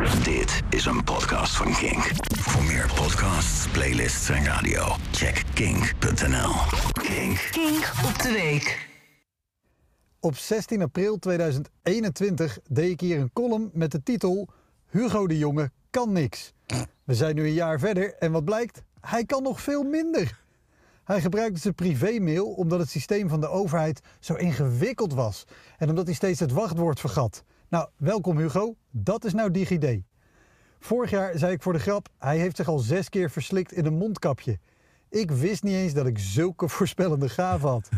Dit is een podcast van Kink. Voor meer podcasts, playlists en radio, check kink.nl. Kink. Kink op de week. Op 16 april 2021 deed ik hier een column met de titel Hugo de Jonge kan niks. We zijn nu een jaar verder en wat blijkt? Hij kan nog veel minder. Hij gebruikte zijn privémail omdat het systeem van de overheid zo ingewikkeld was en omdat hij steeds het wachtwoord vergat. Nou, welkom Hugo, dat is nou DigiD. Vorig jaar zei ik voor de grap, hij heeft zich al zes keer verslikt in een mondkapje. Ik wist niet eens dat ik zulke voorspellende gaven had.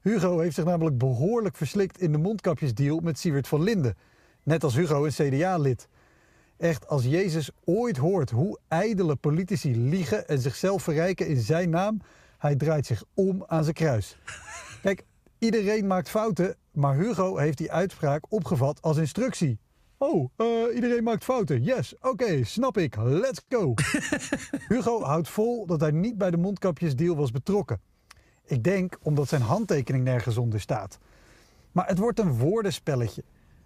Hugo heeft zich namelijk behoorlijk verslikt in de mondkapjesdeal met Siewert van Linden. Net als Hugo een CDA-lid. Echt, als Jezus ooit hoort hoe ijdele politici liegen en zichzelf verrijken in zijn naam, hij draait zich om aan zijn kruis. Kijk, iedereen maakt fouten, maar Hugo heeft die uitspraak opgevat als instructie. Oh, eh, iedereen maakt fouten. Yes, oké, snap ik. Let's go. Hugo houdt vol dat hij niet bij de mondkapjesdeal was betrokken. Ik denk omdat zijn handtekening nergens onder staat. Maar het wordt een woordenspelletje.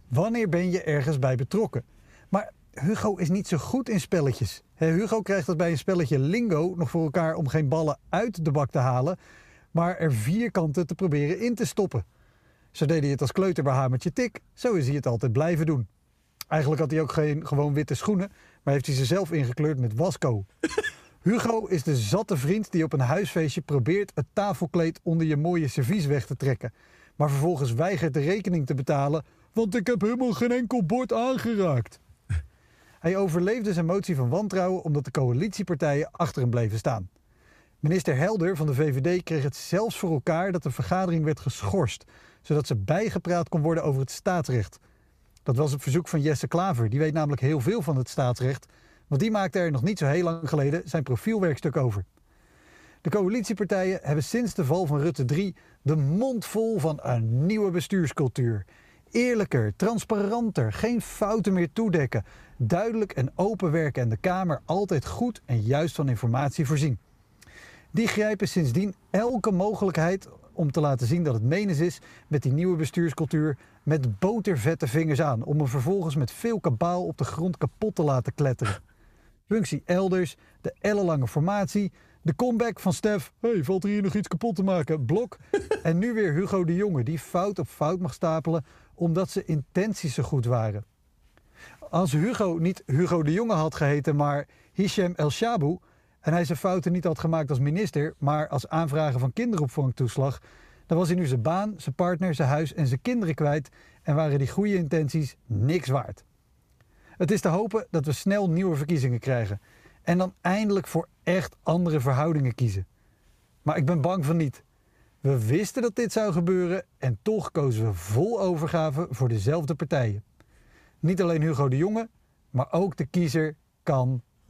Wanneer ben je ergens bij betrokken? Maar Hugo is niet zo goed in spelletjes. Hugo krijgt het bij een spelletje lingo nog voor elkaar om geen ballen uit de bak te halen, maar er vierkanten te proberen in te stoppen. Zo deed hij het als kleuter bij Hamertje Tik, zo is hij het altijd blijven doen. Eigenlijk had hij ook geen gewoon witte schoenen, maar heeft hij ze zelf ingekleurd met wasco. Hugo is de zatte vriend die op een huisfeestje probeert het tafelkleed onder je mooie servies weg te trekken, maar vervolgens weigert de rekening te betalen, want ik heb helemaal geen enkel bord aangeraakt. Hij overleefde zijn motie van wantrouwen omdat de coalitiepartijen achter hem bleven staan. Minister Helder van de VVD kreeg het zelfs voor elkaar dat de vergadering werd geschorst, zodat ze bijgepraat kon worden over het staatsrecht. Dat was op verzoek van Jesse Klaver, die weet namelijk heel veel van het staatsrecht, want die maakte er nog niet zo heel lang geleden zijn profielwerkstuk over. De coalitiepartijen hebben sinds de val van Rutte 3 de mond vol van een nieuwe bestuurscultuur. Eerlijker, transparanter, geen fouten meer toedekken, duidelijk en open werken en de Kamer altijd goed en juist van informatie voorzien. Die grijpen sindsdien elke mogelijkheid om te laten zien dat het menens is met die nieuwe bestuurscultuur met botervette vingers aan, om hem vervolgens met veel kabaal op de grond kapot te laten kletteren. Functie elders, de ellenlange formatie, de comeback van Stef, hey, valt er hier nog iets kapot te maken, blok. En nu weer Hugo de Jonge, die fout op fout mag stapelen omdat zijn intenties zo goed waren. Als Hugo niet Hugo de Jonge had geheten, maar Hichem El Shabu, en hij zijn fouten niet had gemaakt als minister, maar als aanvrager van kinderopvangtoeslag, dan was hij nu zijn baan, zijn partner, zijn huis en zijn kinderen kwijt en waren die goede intenties niks waard. Het is te hopen dat we snel nieuwe verkiezingen krijgen en dan eindelijk voor echt andere verhoudingen kiezen. Maar ik ben bang van niet. We wisten dat dit zou gebeuren en toch kozen we vol overgave voor dezelfde partijen. Niet alleen Hugo de Jonge, maar ook de kiezer kan